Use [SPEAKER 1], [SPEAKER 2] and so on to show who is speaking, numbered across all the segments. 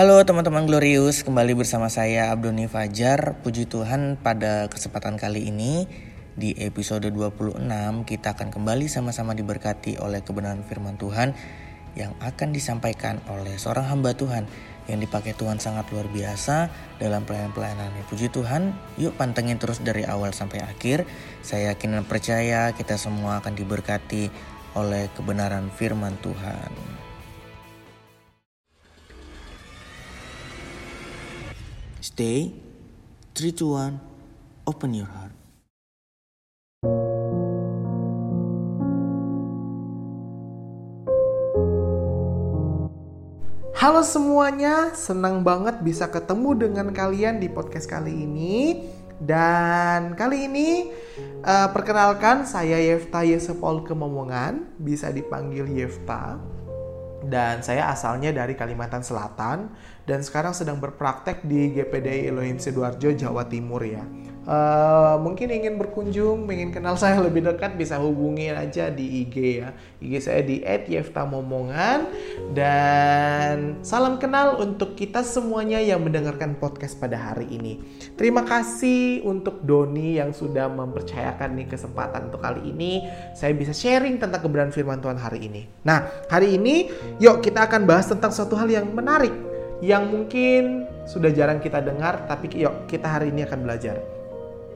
[SPEAKER 1] Halo teman-teman Glorious, kembali bersama saya Abdoni Fajar. Puji Tuhan pada kesempatan kali ini di episode 26 kita akan kembali sama-sama diberkati oleh kebenaran firman Tuhan yang akan disampaikan oleh seorang hamba Tuhan yang dipakai Tuhan sangat luar biasa dalam pelayanan-pelayanannya. Puji Tuhan, yuk pantengin terus dari awal sampai akhir. Saya yakin dan percaya kita semua akan diberkati oleh kebenaran firman Tuhan. Stay, 3, 2, 1, open your heart.
[SPEAKER 2] Halo semuanya, senang banget bisa ketemu dengan kalian di podcast kali ini. Dan kali ini uh, perkenalkan saya Yefta Yesepol Kemomongan, bisa dipanggil Yefta. Dan saya asalnya dari Kalimantan Selatan dan sekarang sedang berpraktek di GPD Elohim Sidoarjo, Jawa Timur ya. Uh, mungkin ingin berkunjung, ingin kenal saya lebih dekat bisa hubungi aja di IG ya. IG saya di @yeftamomongan dan salam kenal untuk kita semuanya yang mendengarkan podcast pada hari ini. Terima kasih untuk Doni yang sudah mempercayakan nih kesempatan untuk kali ini saya bisa sharing tentang kebenaran firman Tuhan hari ini. Nah, hari ini yuk kita akan bahas tentang suatu hal yang menarik yang mungkin sudah jarang kita dengar tapi yuk kita hari ini akan belajar.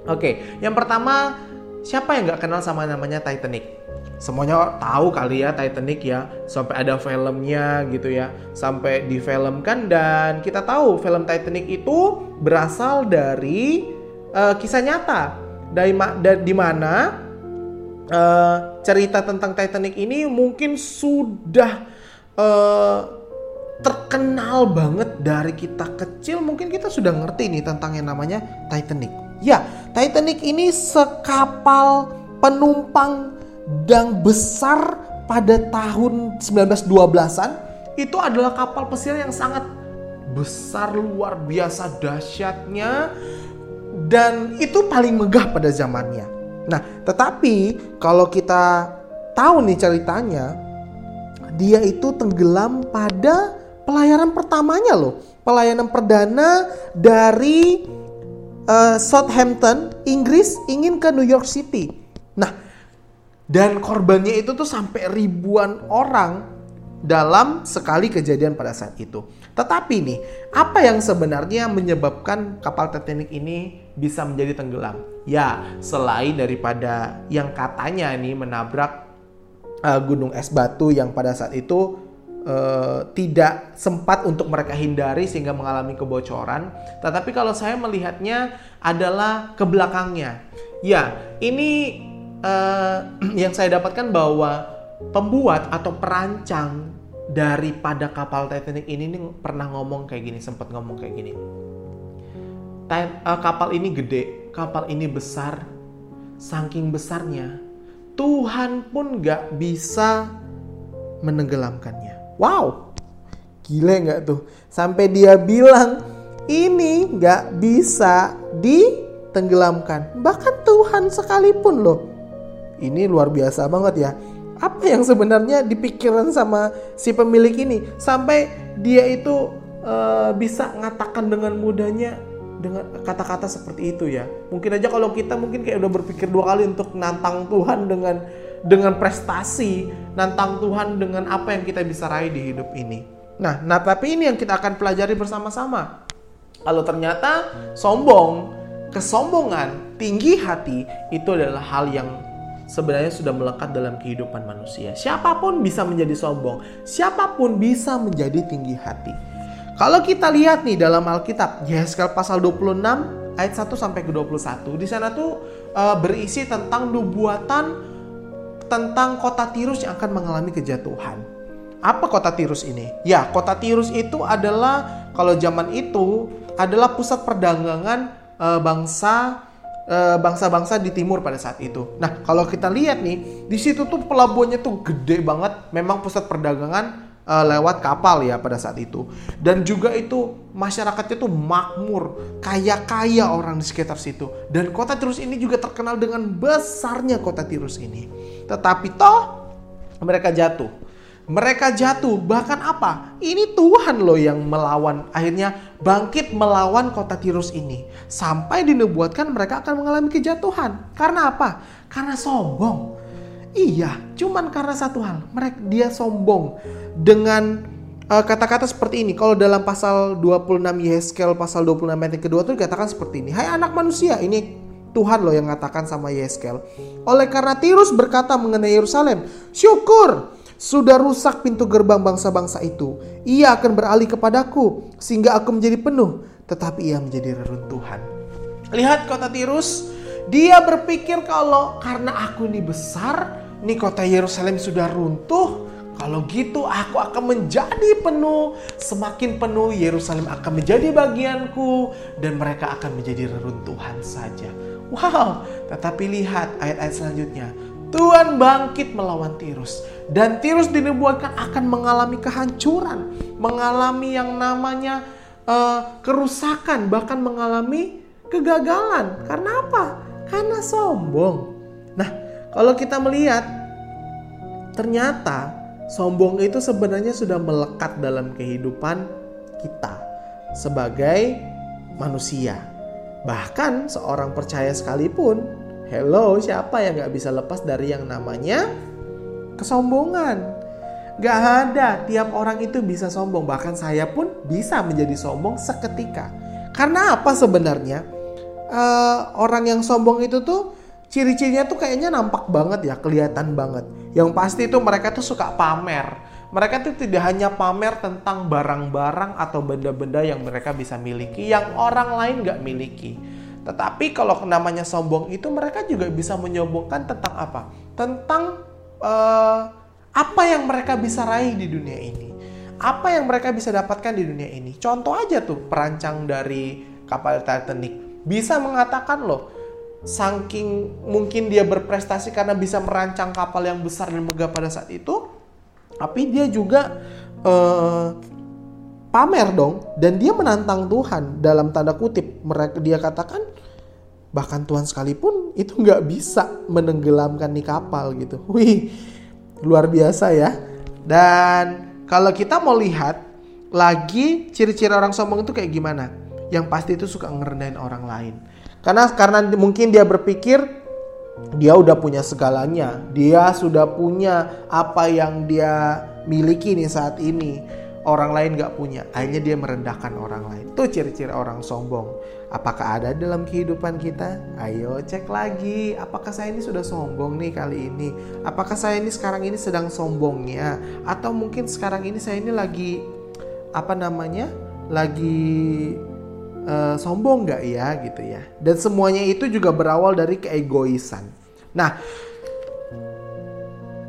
[SPEAKER 2] Oke, yang pertama siapa yang nggak kenal sama namanya Titanic? Semuanya tahu kali ya Titanic ya, sampai ada filmnya gitu ya, sampai difilmkan dan kita tahu film Titanic itu berasal dari uh, kisah nyata, dari ma di mana uh, cerita tentang Titanic ini mungkin sudah uh, terkenal banget dari kita kecil, mungkin kita sudah ngerti nih tentang yang namanya Titanic. Ya, Titanic ini sekapal penumpang dan besar pada tahun 1912-an. Itu adalah kapal pesiar yang sangat besar, luar biasa dahsyatnya. Dan itu paling megah pada zamannya. Nah, tetapi kalau kita tahu nih ceritanya, dia itu tenggelam pada pelayaran pertamanya loh. Pelayanan perdana dari uh, Southampton, Inggris ingin ke New York City. Nah, dan korbannya itu tuh sampai ribuan orang dalam sekali kejadian pada saat itu. Tetapi nih, apa yang sebenarnya menyebabkan kapal Titanic ini bisa menjadi tenggelam? Ya, selain daripada yang katanya nih menabrak uh, gunung es batu yang pada saat itu uh, tidak sempat untuk mereka hindari sehingga mengalami kebocoran. Tetapi kalau saya melihatnya adalah ke belakangnya. Ya, ini uh, yang saya dapatkan bahwa pembuat atau perancang daripada kapal Titanic ini nih pernah ngomong kayak gini, sempat ngomong kayak gini. uh, kapal ini gede, kapal ini besar, saking besarnya Tuhan pun gak bisa menenggelamkannya. Wow, gile nggak tuh? Sampai dia bilang ini nggak bisa ditenggelamkan. Bahkan Tuhan sekalipun loh. Ini luar biasa banget ya. Apa yang sebenarnya dipikiran sama si pemilik ini sampai dia itu uh, bisa ngatakan dengan mudahnya dengan kata-kata seperti itu ya. Mungkin aja kalau kita mungkin kayak udah berpikir dua kali untuk nantang Tuhan dengan dengan prestasi, nantang Tuhan dengan apa yang kita bisa raih di hidup ini. Nah, nah tapi ini yang kita akan pelajari bersama-sama. Kalau ternyata sombong, kesombongan, tinggi hati itu adalah hal yang sebenarnya sudah melekat dalam kehidupan manusia. Siapa pun bisa menjadi sombong, siapa pun bisa menjadi tinggi hati. Kalau kita lihat nih dalam Alkitab, Yeskel pasal 26 ayat 1 sampai ke 21, di sana tuh uh, berisi tentang nubuatan tentang kota Tirus yang akan mengalami kejatuhan. Apa kota Tirus ini? Ya, kota Tirus itu adalah kalau zaman itu adalah pusat perdagangan e, bangsa eh, bangsa-bangsa di timur pada saat itu. Nah, kalau kita lihat nih, di situ tuh pelabuhannya tuh gede banget. Memang pusat perdagangan uh, lewat kapal ya pada saat itu. Dan juga itu masyarakatnya tuh makmur, kaya-kaya orang di sekitar situ. Dan kota Tirus ini juga terkenal dengan besarnya kota Tirus ini. Tetapi toh mereka jatuh. Mereka jatuh, bahkan apa? Ini Tuhan loh yang melawan, akhirnya bangkit melawan kota Tirus ini. Sampai dinubuatkan mereka akan mengalami kejatuhan. Karena apa? Karena sombong. Iya, cuman karena satu hal, mereka dia sombong dengan eh, kata-kata seperti ini. Kalau dalam pasal 26 Yeskel pasal 26 ayat kedua itu dikatakan seperti ini. Hai anak manusia, ini Tuhan loh yang mengatakan sama Yeskel. Oleh karena Tirus berkata mengenai Yerusalem, syukur sudah rusak pintu gerbang bangsa-bangsa itu. Ia akan beralih kepadaku sehingga aku menjadi penuh, tetapi ia menjadi reruntuhan. Lihat kota Tirus, dia berpikir kalau karena aku ini besar, ini kota Yerusalem sudah runtuh, kalau gitu aku akan menjadi penuh, semakin penuh Yerusalem akan menjadi bagianku dan mereka akan menjadi reruntuhan saja. Wow, tetapi lihat ayat-ayat selanjutnya. Tuhan bangkit melawan Tirus dan Tirus dinubuatkan akan mengalami kehancuran, mengalami yang namanya uh, kerusakan, bahkan mengalami kegagalan. Karena apa? Karena sombong. Kalau kita melihat ternyata sombong itu sebenarnya sudah melekat dalam kehidupan kita sebagai manusia. Bahkan seorang percaya sekalipun, hello siapa yang gak bisa lepas dari yang namanya kesombongan. Gak ada, tiap orang itu bisa sombong. Bahkan saya pun bisa menjadi sombong seketika. Karena apa sebenarnya? Uh, orang yang sombong itu tuh ciri-cirinya tuh kayaknya nampak banget ya, kelihatan banget. Yang pasti itu mereka tuh suka pamer. Mereka tuh tidak hanya pamer tentang barang-barang atau benda-benda yang mereka bisa miliki yang orang lain nggak miliki. Tetapi kalau namanya sombong itu mereka juga bisa menyombongkan tentang apa? Tentang uh, apa yang mereka bisa raih di dunia ini. Apa yang mereka bisa dapatkan di dunia ini. Contoh aja tuh perancang dari kapal Titanic. Bisa mengatakan loh, saking mungkin dia berprestasi karena bisa merancang kapal yang besar dan megah pada saat itu, tapi dia juga uh, pamer dong dan dia menantang Tuhan dalam tanda kutip mereka dia katakan bahkan Tuhan sekalipun itu nggak bisa menenggelamkan nih kapal gitu. Wih, luar biasa ya. Dan kalau kita mau lihat lagi ciri-ciri orang sombong itu kayak gimana? Yang pasti itu suka ngerendahin orang lain karena karena mungkin dia berpikir dia udah punya segalanya. Dia sudah punya apa yang dia miliki nih saat ini. Orang lain gak punya. Akhirnya dia merendahkan orang lain. Itu ciri-ciri orang sombong. Apakah ada dalam kehidupan kita? Ayo cek lagi. Apakah saya ini sudah sombong nih kali ini? Apakah saya ini sekarang ini sedang sombongnya? Atau mungkin sekarang ini saya ini lagi apa namanya? Lagi uh, sombong nggak ya gitu ya. Dan semuanya itu juga berawal dari keegoisan. Nah,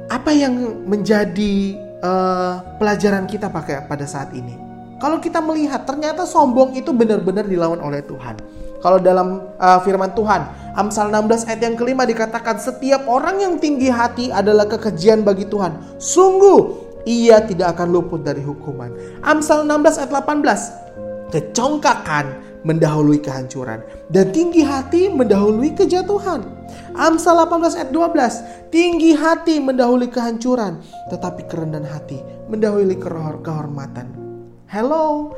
[SPEAKER 2] apa yang menjadi uh, pelajaran kita pakai pada saat ini? Kalau kita melihat ternyata sombong itu benar-benar dilawan oleh Tuhan. Kalau dalam uh, firman Tuhan, Amsal 16 ayat yang kelima dikatakan setiap orang yang tinggi hati adalah kekejian bagi Tuhan. Sungguh ia tidak akan luput dari hukuman. Amsal 16 ayat 18 Kecongkakan mendahului kehancuran dan tinggi hati mendahului kejatuhan. Amsal 18 ayat 12, tinggi hati mendahului kehancuran, tetapi kerendahan hati mendahului kehormatan. Hello,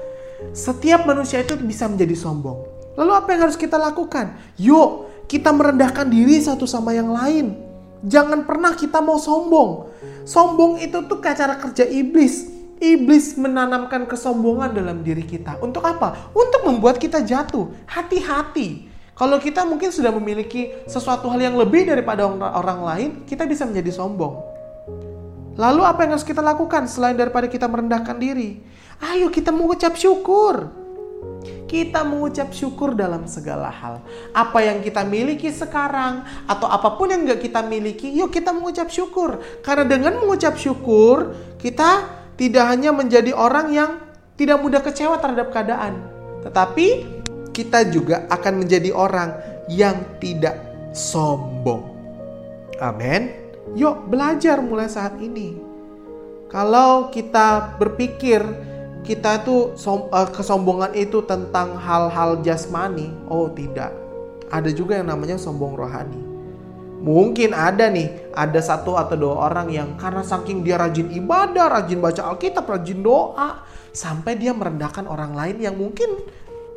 [SPEAKER 2] setiap manusia itu bisa menjadi sombong. Lalu apa yang harus kita lakukan? Yuk, kita merendahkan diri satu sama yang lain. Jangan pernah kita mau sombong. Sombong itu tuh kayak cara kerja iblis Iblis menanamkan kesombongan dalam diri kita. Untuk apa? Untuk membuat kita jatuh. Hati-hati. Kalau kita mungkin sudah memiliki sesuatu hal yang lebih daripada orang lain, kita bisa menjadi sombong. Lalu apa yang harus kita lakukan selain daripada kita merendahkan diri? Ayo kita mengucap syukur. Kita mengucap syukur dalam segala hal. Apa yang kita miliki sekarang atau apa pun yang gak kita miliki, yuk kita mengucap syukur. Karena dengan mengucap syukur, kita tidak hanya menjadi orang yang tidak mudah kecewa terhadap keadaan, tetapi kita juga akan menjadi orang yang tidak sombong. Amin. Yuk, belajar mulai saat ini. Kalau kita berpikir kita itu uh, kesombongan itu tentang hal-hal jasmani, oh tidak. Ada juga yang namanya sombong rohani. Mungkin ada nih, ada satu atau dua orang yang karena saking dia rajin ibadah, rajin baca Alkitab, rajin doa, sampai dia merendahkan orang lain yang mungkin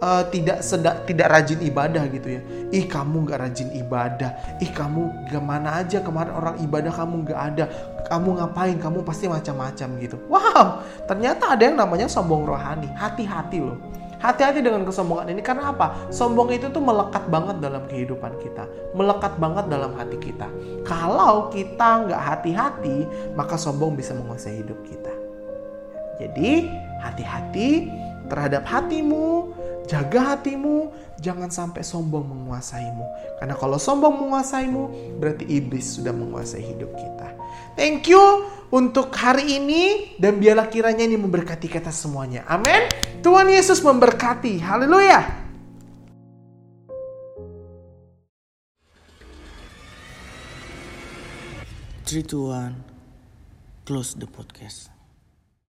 [SPEAKER 2] uh, tidak sedak tidak rajin ibadah gitu ya. Ih kamu nggak rajin ibadah. Ih kamu gimana aja kemarin orang ibadah kamu nggak ada. Kamu ngapain? Kamu pasti macam-macam gitu. Wow, ternyata ada yang namanya sombong rohani. Hati-hati loh. Hati-hati dengan kesombongan ini karena apa? Sombong itu tuh melekat banget dalam kehidupan kita, melekat banget dalam hati kita. Kalau kita nggak hati-hati, maka sombong bisa menguasai hidup kita. Jadi hati-hati terhadap hatimu, jaga hatimu, jangan sampai sombong menguasaimu. Karena kalau sombong menguasaimu, berarti iblis sudah menguasai hidup kita. Thank you untuk hari ini dan biarlah kiranya ini memberkati kita semuanya. Amin. Tuhan Yesus memberkati. Haleluya.
[SPEAKER 1] Two, one. Close the podcast.